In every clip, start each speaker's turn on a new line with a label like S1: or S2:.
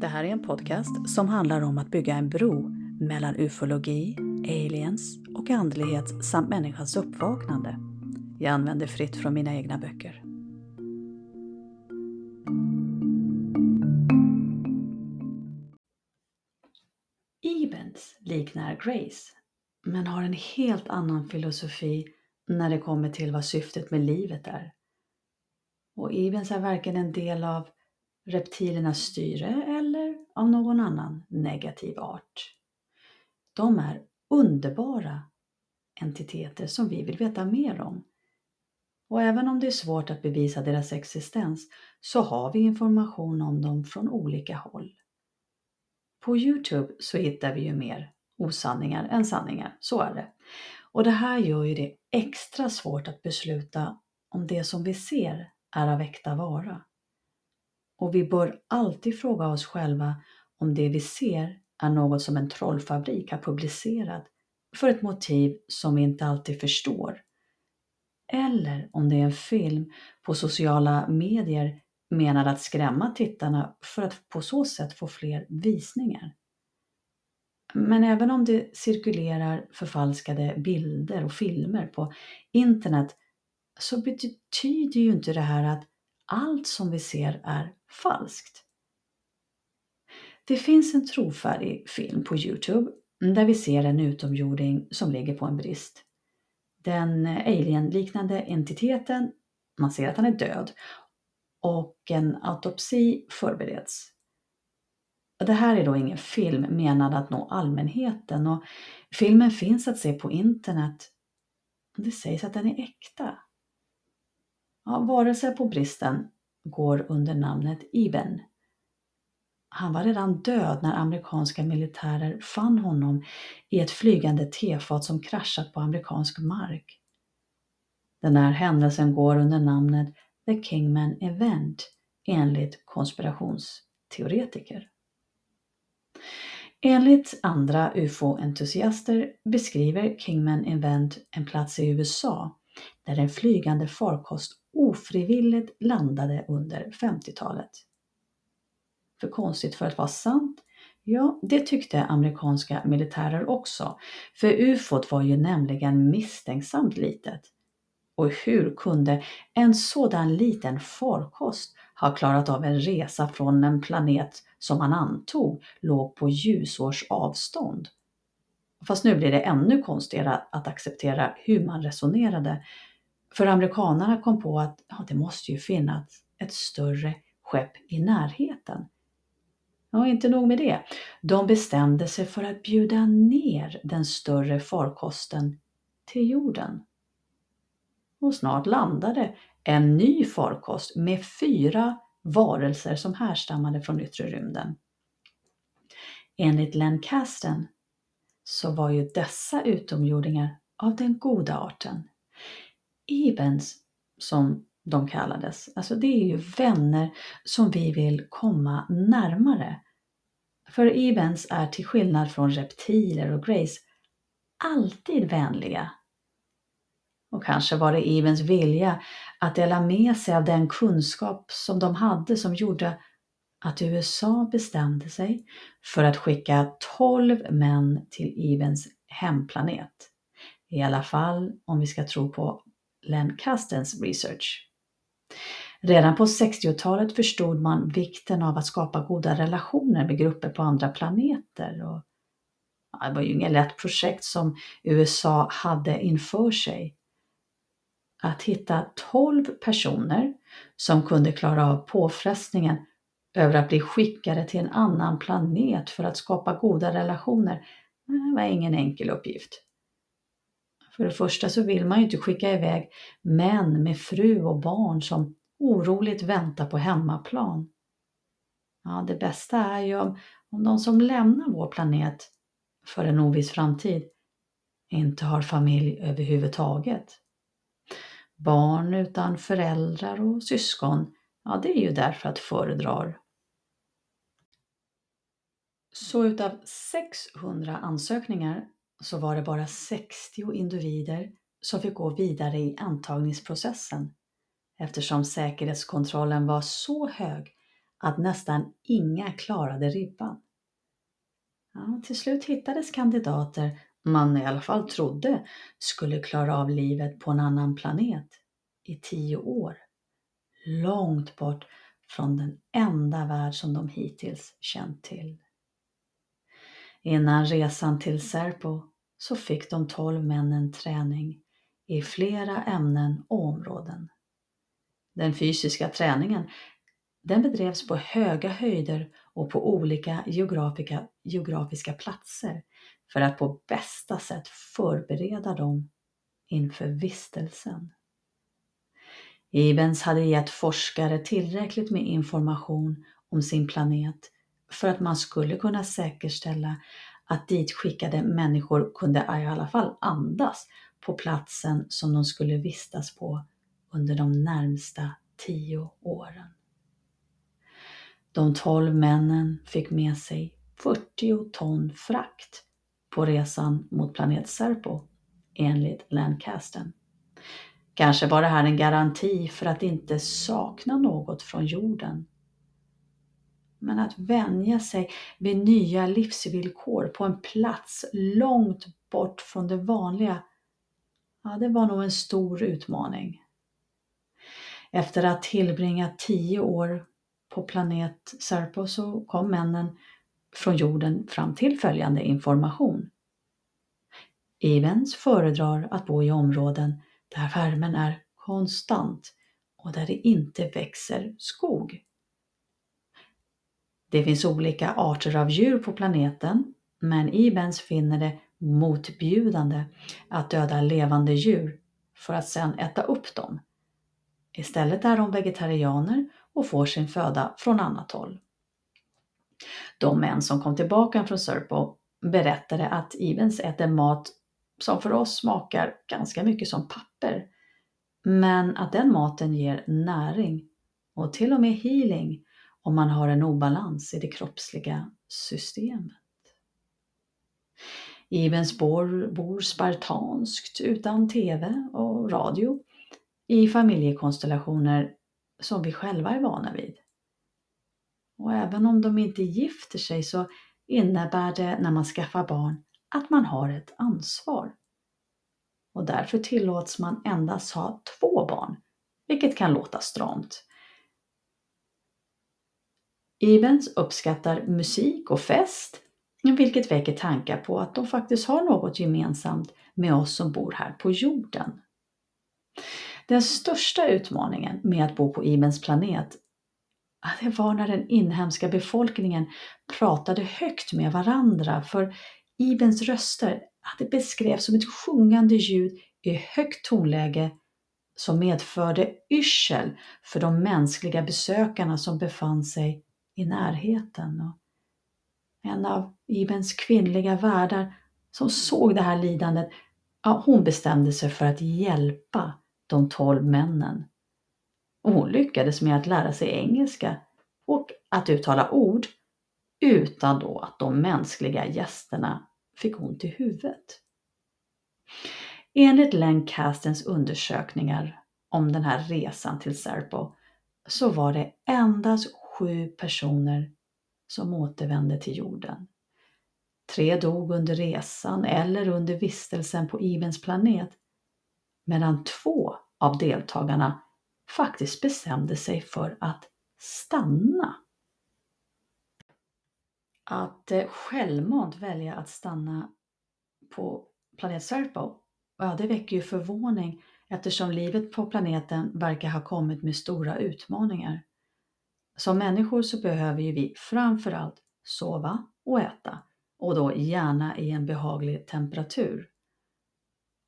S1: Det här är en podcast som handlar om att bygga en bro mellan ufologi, aliens och andlighet samt människans uppvaknande. Jag använder fritt från mina egna böcker. Ebens liknar Grace, men har en helt annan filosofi när det kommer till vad syftet med livet är. Och Ibens är varken en del av reptilernas styre eller av någon annan negativ art. De är underbara entiteter som vi vill veta mer om. Och även om det är svårt att bevisa deras existens så har vi information om dem från olika håll. På Youtube så hittar vi ju mer osanningar än sanningar, så är det. Och det här gör ju det extra svårt att besluta om det som vi ser är av äkta vara. Och vi bör alltid fråga oss själva om det vi ser är något som en trollfabrik har publicerat för ett motiv som vi inte alltid förstår. Eller om det är en film på sociala medier menad att skrämma tittarna för att på så sätt få fler visningar. Men även om det cirkulerar förfalskade bilder och filmer på internet så betyder ju inte det här att allt som vi ser är falskt. Det finns en trofärdig film på Youtube där vi ser en utomjording som ligger på en brist. Den alienliknande entiteten, man ser att han är död och en autopsi förbereds. Det här är då ingen film menad att nå allmänheten och filmen finns att se på internet. Det sägs att den är äkta. Ja, varelsen på bristen går under namnet Iben. Han var redan död när amerikanska militärer fann honom i ett flygande tefat som kraschat på amerikansk mark. Den här händelsen går under namnet The Kingman Event enligt konspirationsteoretiker. Enligt andra ufo-entusiaster beskriver Kingman Event en plats i USA där en flygande farkost ofrivilligt landade under 50-talet. För konstigt för att vara sant? Ja, det tyckte amerikanska militärer också, för ufot var ju nämligen misstänksamt litet. Och hur kunde en sådan liten farkost ha klarat av en resa från en planet som man antog låg på ljusårs avstånd? Fast nu blir det ännu konstigare att acceptera hur man resonerade. För amerikanerna kom på att ja, det måste ju finnas ett större skepp i närheten. Ja, inte nog med det. De bestämde sig för att bjuda ner den större farkosten till jorden. Och snart landade en ny farkost med fyra varelser som härstammade från yttre rymden. Enligt Len Casten så var ju dessa utomjordingar av den goda arten. Ibens, som de kallades, alltså det är ju vänner som vi vill komma närmare. För Ibens är till skillnad från reptiler och Grace alltid vänliga. Och kanske var det Ibens vilja att dela med sig av den kunskap som de hade som gjorde att USA bestämde sig för att skicka 12 män till Ibens hemplanet. I alla fall om vi ska tro på Len Castens research. Redan på 60-talet förstod man vikten av att skapa goda relationer med grupper på andra planeter. Och det var ju inget lätt projekt som USA hade inför sig. Att hitta 12 personer som kunde klara av påfrestningen över att bli skickade till en annan planet för att skapa goda relationer det var ingen enkel uppgift. För det första så vill man ju inte skicka iväg män med fru och barn som oroligt väntar på hemmaplan. Ja, det bästa är ju om, om de som lämnar vår planet för en oviss framtid inte har familj överhuvudtaget. Barn utan föräldrar och syskon, ja det är ju därför att föredrar. Så utav 600 ansökningar så var det bara 60 individer som fick gå vidare i antagningsprocessen eftersom säkerhetskontrollen var så hög att nästan inga klarade ribban. Ja, till slut hittades kandidater man i alla fall trodde skulle klara av livet på en annan planet i tio år. Långt bort från den enda värld som de hittills känt till. Innan resan till Serpo så fick de tolv männen träning i flera ämnen och områden. Den fysiska träningen den bedrevs på höga höjder och på olika geografiska, geografiska platser för att på bästa sätt förbereda dem inför vistelsen. Ibens hade gett forskare tillräckligt med information om sin planet för att man skulle kunna säkerställa att ditskickade människor kunde i alla fall andas på platsen som de skulle vistas på under de närmsta tio åren. De tolv männen fick med sig 40 ton frakt på resan mot planet Serpo enligt Lancasten. Kanske var det här en garanti för att inte sakna något från jorden. Men att vänja sig vid nya livsvillkor på en plats långt bort från det vanliga, ja, det var nog en stor utmaning. Efter att tillbringa tio år på planet Serpo så kom männen från jorden fram till följande information. Evens föredrar att bo i områden där värmen är konstant och där det inte växer skog. Det finns olika arter av djur på planeten men Ibens finner det motbjudande att döda levande djur för att sedan äta upp dem. Istället är de vegetarianer och får sin föda från annat håll. De män som kom tillbaka från Serpo berättade att Ivens äter mat som för oss smakar ganska mycket som papper. Men att den maten ger näring och till och med healing om man har en obalans i det kroppsliga systemet. Ivens bor, bor spartanskt utan TV och radio i familjekonstellationer som vi själva är vana vid. Och även om de inte gifter sig så innebär det när man skaffar barn att man har ett ansvar. Och därför tillåts man endast ha två barn, vilket kan låta stramt. Evans uppskattar musik och fest, vilket väcker tankar på att de faktiskt har något gemensamt med oss som bor här på jorden. Den största utmaningen med att bo på Ibens planet det var när den inhemska befolkningen pratade högt med varandra för Ibens röster det beskrevs som ett sjungande ljud i högt tonläge som medförde yrsel för de mänskliga besökarna som befann sig i närheten. En av Ibens kvinnliga värdar som såg det här lidandet, ja, hon bestämde sig för att hjälpa de tolv männen. Och hon lyckades med att lära sig engelska och att uttala ord utan då att de mänskliga gästerna fick ont i huvudet. Enligt Lancastens undersökningar om den här resan till Serpo så var det endast sju personer som återvände till jorden. Tre dog under resan eller under vistelsen på Ibens planet medan två av deltagarna faktiskt bestämde sig för att stanna. Att eh, självmant välja att stanna på planet Serpo, ja, det väcker ju förvåning eftersom livet på planeten verkar ha kommit med stora utmaningar. Som människor så behöver ju vi framförallt sova och äta och då gärna i en behaglig temperatur.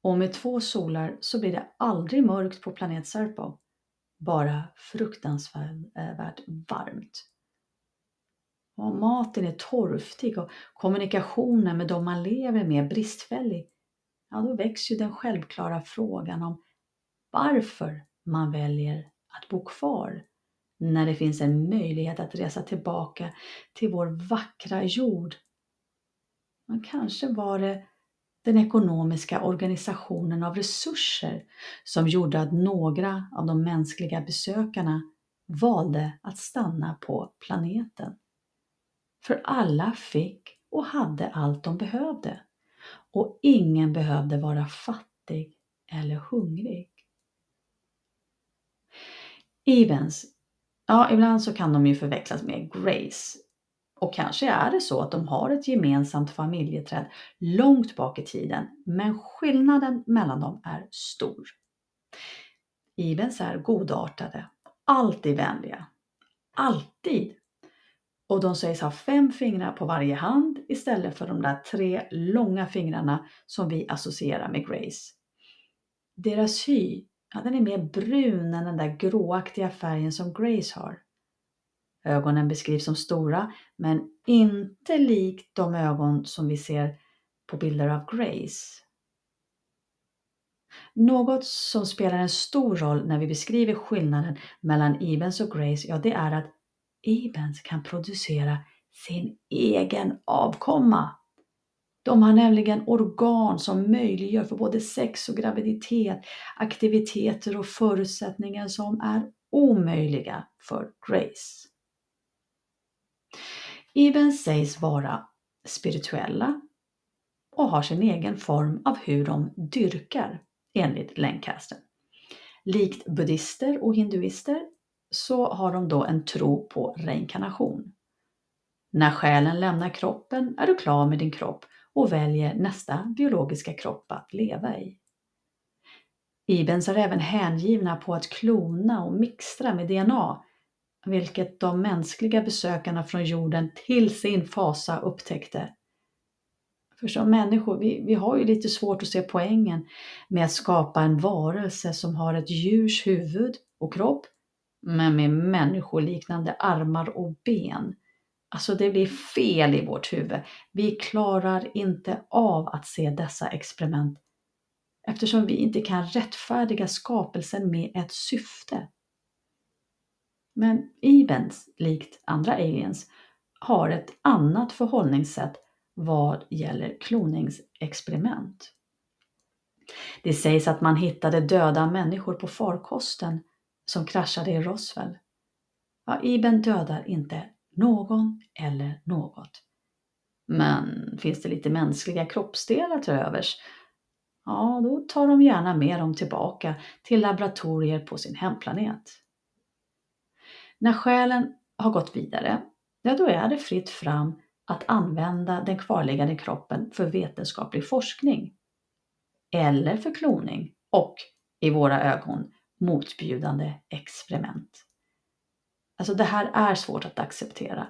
S1: Och med två solar så blir det aldrig mörkt på planet Serpo, bara fruktansvärt eh, varmt. Om maten är torftig och kommunikationen med de man lever med bristfällig, ja då väcks ju den självklara frågan om varför man väljer att bo kvar när det finns en möjlighet att resa tillbaka till vår vackra jord. Men kanske var det den ekonomiska organisationen av resurser som gjorde att några av de mänskliga besökarna valde att stanna på planeten. För alla fick och hade allt de behövde och ingen behövde vara fattig eller hungrig. Evens, ja ibland så kan de ju förväxlas med Grace. Och kanske är det så att de har ett gemensamt familjeträd långt bak i tiden, men skillnaden mellan dem är stor. Ibens är godartade, alltid vänliga. Alltid! Och de sägs ha fem fingrar på varje hand istället för de där tre långa fingrarna som vi associerar med Grace. Deras hy, ja, den är mer brun än den där gråaktiga färgen som Grace har. Ögonen beskrivs som stora, men inte likt de ögon som vi ser på bilder av Grace. Något som spelar en stor roll när vi beskriver skillnaden mellan Ibens och Grace, ja det är att Ibens kan producera sin egen avkomma. De har nämligen organ som möjliggör för både sex och graviditet, aktiviteter och förutsättningar som är omöjliga för Grace. Ibn sägs vara spirituella och har sin egen form av hur de dyrkar enligt Lancaster. Likt buddister och hinduister så har de då en tro på reinkarnation. När själen lämnar kroppen är du klar med din kropp och väljer nästa biologiska kropp att leva i. Ibens är även hängivna på att klona och mixtra med DNA, vilket de mänskliga besökarna från jorden till sin fasa upptäckte. För som människor, vi, vi har ju lite svårt att se poängen med att skapa en varelse som har ett djurs huvud och kropp men med människoliknande armar och ben. Alltså det blir fel i vårt huvud. Vi klarar inte av att se dessa experiment eftersom vi inte kan rättfärdiga skapelsen med ett syfte. Men Ibens, likt andra aliens, har ett annat förhållningssätt vad gäller kloningsexperiment. Det sägs att man hittade döda människor på farkosten som kraschade i Roswell. Ja, Iben dödar inte någon eller något. Men finns det lite mänskliga kroppsdelar till övers, ja då tar de gärna med dem tillbaka till laboratorier på sin hemplanet. När själen har gått vidare, ja då är det fritt fram att använda den kvarliggande kroppen för vetenskaplig forskning. Eller för kloning och, i våra ögon, motbjudande experiment. Alltså det här är svårt att acceptera.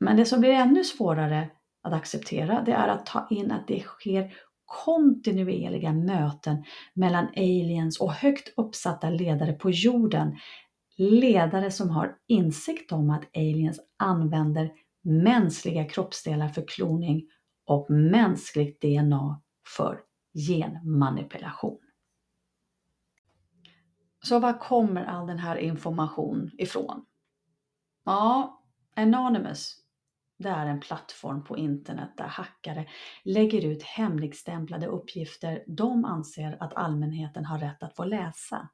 S1: Men det som blir ännu svårare att acceptera det är att ta in att det sker kontinuerliga möten mellan aliens och högt uppsatta ledare på jorden. Ledare som har insikt om att aliens använder mänskliga kroppsdelar för kloning och mänskligt DNA för genmanipulation. Så var kommer all den här information ifrån? Ja, Anonymous, det är en plattform på internet där hackare lägger ut hemligstämplade uppgifter de anser att allmänheten har rätt att få läsa.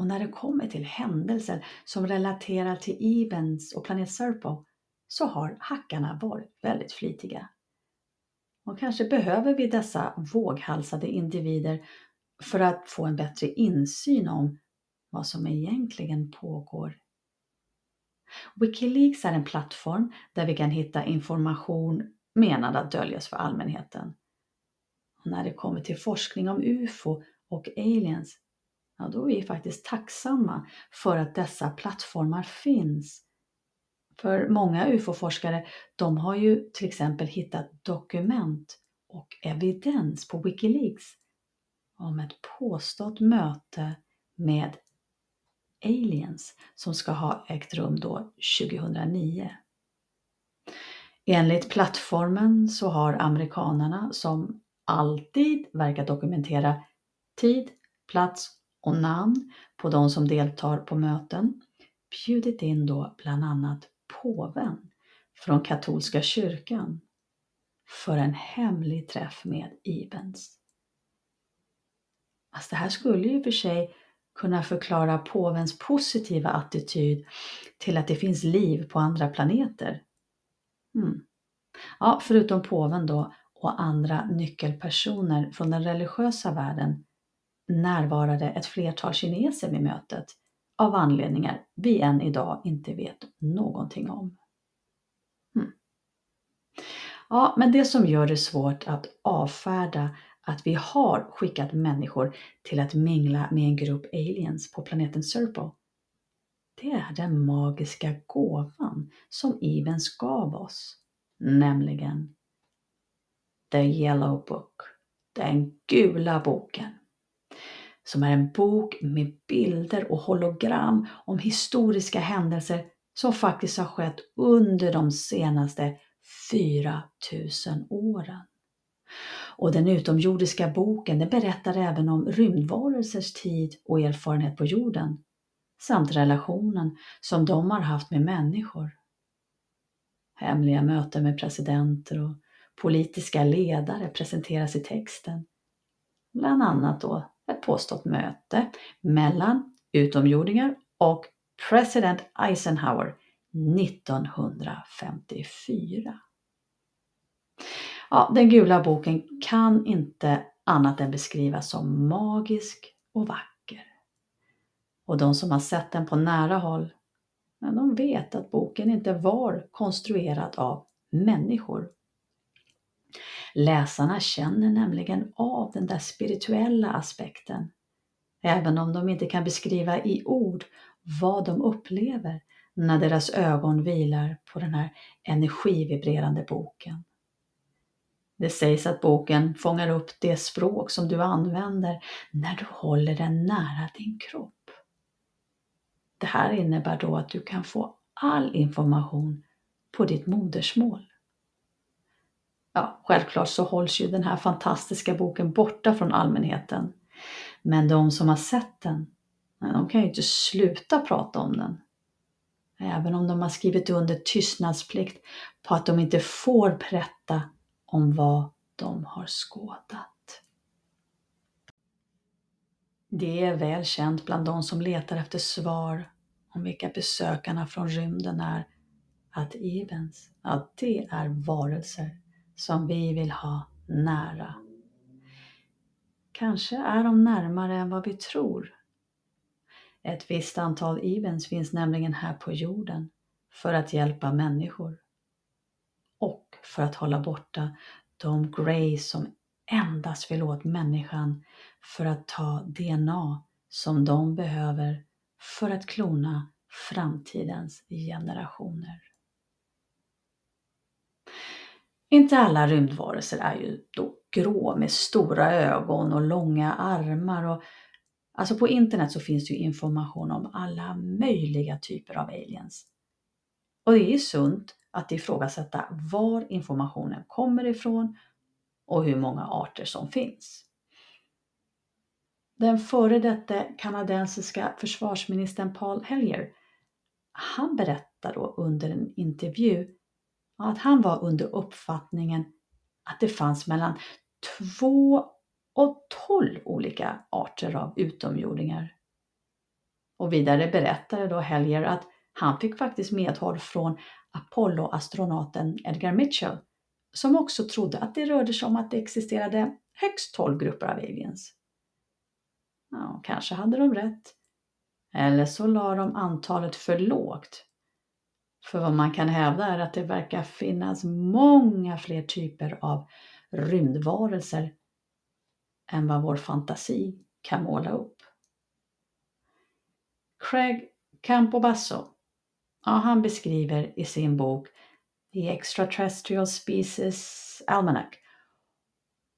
S1: Och när det kommer till händelser som relaterar till Evens och Planet Serpo så har hackarna varit väldigt flitiga. Och kanske behöver vi dessa våghalsade individer för att få en bättre insyn om vad som egentligen pågår. Wikileaks är en plattform där vi kan hitta information menad att döljas för allmänheten. Och när det kommer till forskning om UFO och aliens, ja då är vi faktiskt tacksamma för att dessa plattformar finns. För många UFO-forskare, de har ju till exempel hittat dokument och evidens på Wikileaks om ett påstått möte med aliens som ska ha ägt rum då 2009. Enligt plattformen så har amerikanerna som alltid verkar dokumentera tid, plats och namn på de som deltar på möten bjudit in då bland annat påven från katolska kyrkan för en hemlig träff med Ibens. Alltså det här skulle ju för sig kunna förklara påvens positiva attityd till att det finns liv på andra planeter. Mm. Ja, förutom påven då och andra nyckelpersoner från den religiösa världen närvarade ett flertal kineser vid mötet av anledningar vi än idag inte vet någonting om. Hmm. Ja, men det som gör det svårt att avfärda att vi har skickat människor till att mingla med en grupp aliens på planeten Serpo. Det är den magiska gåvan som Evens gav oss, nämligen The Yellow Book, den gula boken. Som är en bok med bilder och hologram om historiska händelser som faktiskt har skett under de senaste 4000 åren. Och den utomjordiska boken den berättar även om rymdvarelsers tid och erfarenhet på jorden samt relationen som de har haft med människor. Hemliga möten med presidenter och politiska ledare presenteras i texten. Bland annat då ett påstått möte mellan utomjordingar och president Eisenhower 1954. Ja, den gula boken kan inte annat än beskrivas som magisk och vacker. Och de som har sett den på nära håll, de vet att boken inte var konstruerad av människor. Läsarna känner nämligen av den där spirituella aspekten, även om de inte kan beskriva i ord vad de upplever när deras ögon vilar på den här energivibrerande boken. Det sägs att boken fångar upp det språk som du använder när du håller den nära din kropp. Det här innebär då att du kan få all information på ditt modersmål. Ja, självklart så hålls ju den här fantastiska boken borta från allmänheten. Men de som har sett den, de kan ju inte sluta prata om den. Även om de har skrivit under tystnadsplikt på att de inte får berätta om vad de har skådat. Det är väl känt bland de som letar efter svar om vilka besökarna från rymden är att Evens, att det är varelser som vi vill ha nära. Kanske är de närmare än vad vi tror. Ett visst antal Evens finns nämligen här på jorden för att hjälpa människor och för att hålla borta de Grey som endast vill åt människan för att ta DNA som de behöver för att klona framtidens generationer. Inte alla rymdvarelser är ju då grå med stora ögon och långa armar. Och, alltså på internet så finns det ju information om alla möjliga typer av aliens. Och det är sunt att ifrågasätta var informationen kommer ifrån och hur många arter som finns. Den före detta kanadensiska försvarsministern Paul Hellier, han berättar då under en intervju att han var under uppfattningen att det fanns mellan två och tolv olika arter av utomjordingar. Och vidare berättade då Helger att han fick faktiskt medhåll från Apollo-astronauten Edgar Mitchell som också trodde att det rörde sig om att det existerade högst 12 grupper av aliens. Ja, kanske hade de rätt. Eller så la de antalet för lågt. För vad man kan hävda är att det verkar finnas många fler typer av rymdvarelser än vad vår fantasi kan måla upp. Craig Campobasso, ja, han beskriver i sin bok The Extraterrestrial Species Almanac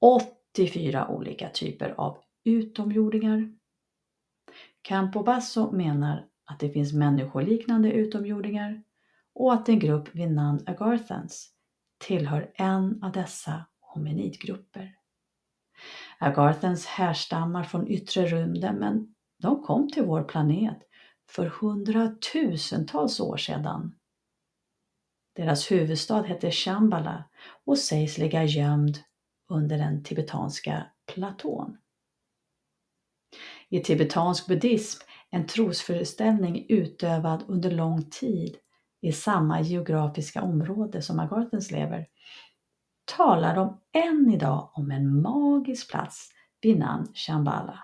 S1: 84 olika typer av utomjordingar. Campobasso menar att det finns människoliknande utomjordingar och att en grupp vid namn Agarthans tillhör en av dessa hominidgrupper. Agarthans härstammar från yttre rymden men de kom till vår planet för hundratusentals år sedan. Deras huvudstad hette Shambhala och sägs ligga gömd under den tibetanska platån. I tibetansk buddhism, en trosföreställning utövad under lång tid i samma geografiska område som Agarthens lever, talar de än idag om en magisk plats vid namn Shambhala.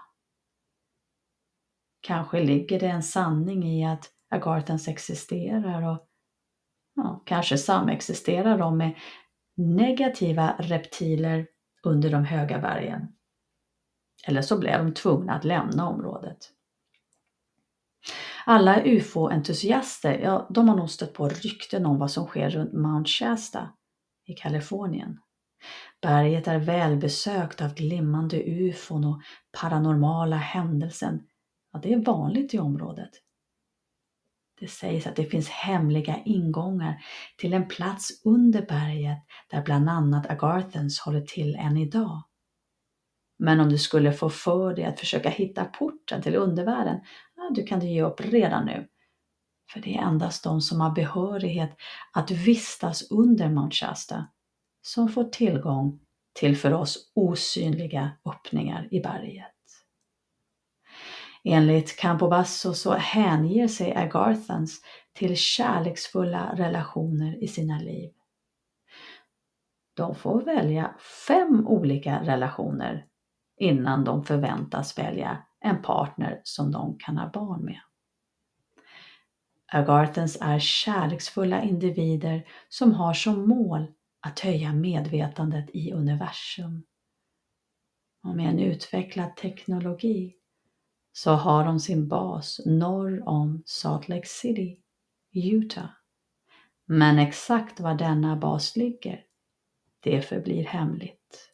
S1: Kanske ligger det en sanning i att Agarthens existerar och ja, kanske samexisterar de med negativa reptiler under de höga bergen. Eller så blev de tvungna att lämna området. Alla ufo-entusiaster, ja, de har nog stött på rykten om vad som sker runt Mount Shasta i Kalifornien. Berget är välbesökt av glimmande ufon och paranormala händelser. Ja, det är vanligt i området. Det sägs att det finns hemliga ingångar till en plats under berget där bland annat Agarthens håller till än idag. Men om du skulle få för dig att försöka hitta porten till undervärlden, du kan du ge upp redan nu. För det är endast de som har behörighet att vistas under Mount Shasta som får tillgång till för oss osynliga öppningar i berget. Enligt Campobasso så hänger sig Agarthans till kärleksfulla relationer i sina liv. De får välja fem olika relationer innan de förväntas välja en partner som de kan ha barn med. Agarthans är kärleksfulla individer som har som mål att höja medvetandet i universum. Och med en utvecklad teknologi så har de sin bas norr om Salt Lake City, Utah. Men exakt var denna bas ligger, det förblir hemligt.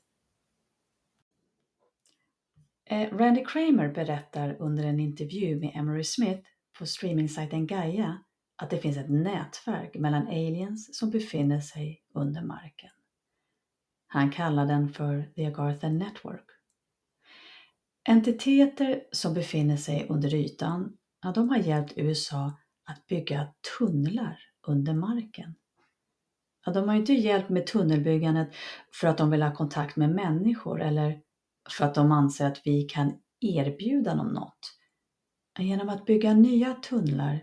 S1: Eh, Randy Kramer berättar under en intervju med Emery Smith på streamingsajten Gaia att det finns ett nätverk mellan aliens som befinner sig under marken. Han kallar den för The Agartha Network. Entiteter som befinner sig under ytan, ja, de har hjälpt USA att bygga tunnlar under marken. Ja, de har inte hjälpt med tunnelbyggandet för att de vill ha kontakt med människor eller för att de anser att vi kan erbjuda dem något. Genom att bygga nya tunnlar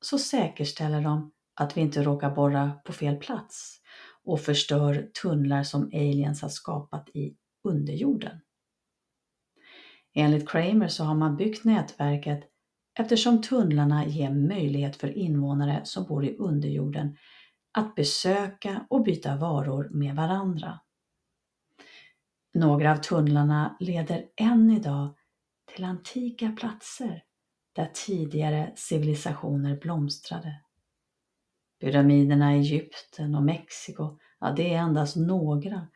S1: så säkerställer de att vi inte råkar borra på fel plats och förstör tunnlar som aliens har skapat i underjorden. Enligt Kramer så har man byggt nätverket eftersom tunnlarna ger möjlighet för invånare som bor i underjorden att besöka och byta varor med varandra. Några av tunnlarna leder än idag till antika platser där tidigare civilisationer blomstrade. Pyramiderna i Egypten och Mexiko, ja, det är endast några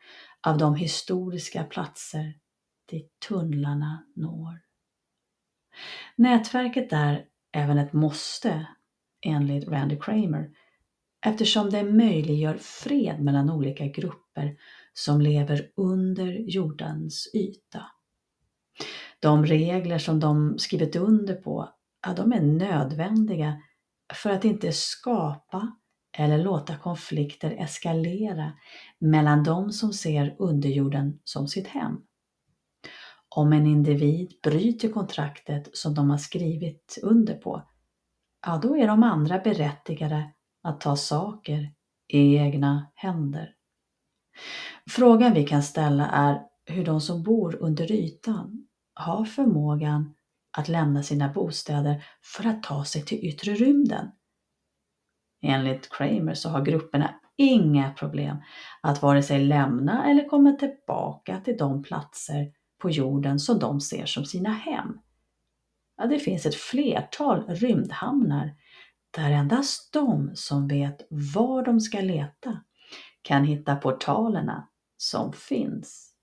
S1: av de historiska platser dit tunnlarna når. Nätverket är även ett måste enligt Randy Kramer eftersom det möjliggör fred mellan olika grupper som lever under jordens yta. De regler som de skrivit under på, ja, de är nödvändiga för att inte skapa eller låta konflikter eskalera mellan de som ser underjorden som sitt hem. Om en individ bryter kontraktet som de har skrivit under på, ja då är de andra berättigade att ta saker i egna händer. Frågan vi kan ställa är hur de som bor under ytan har förmågan att lämna sina bostäder för att ta sig till yttre rymden. Enligt Kramer så har grupperna inga problem att vare sig lämna eller komma tillbaka till de platser på jorden som de ser som sina hem. Ja, det finns ett flertal rymdhamnar där endast de som vet var de ska leta kan hitta portalerna som finns.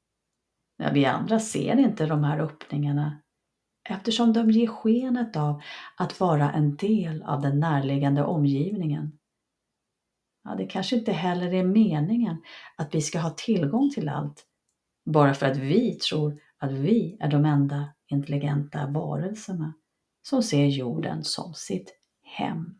S1: Ja, vi andra ser inte de här öppningarna eftersom de ger skenet av att vara en del av den närliggande omgivningen. Ja, det kanske inte heller är meningen att vi ska ha tillgång till allt bara för att vi tror att vi är de enda intelligenta varelserna som ser jorden som sitt hem.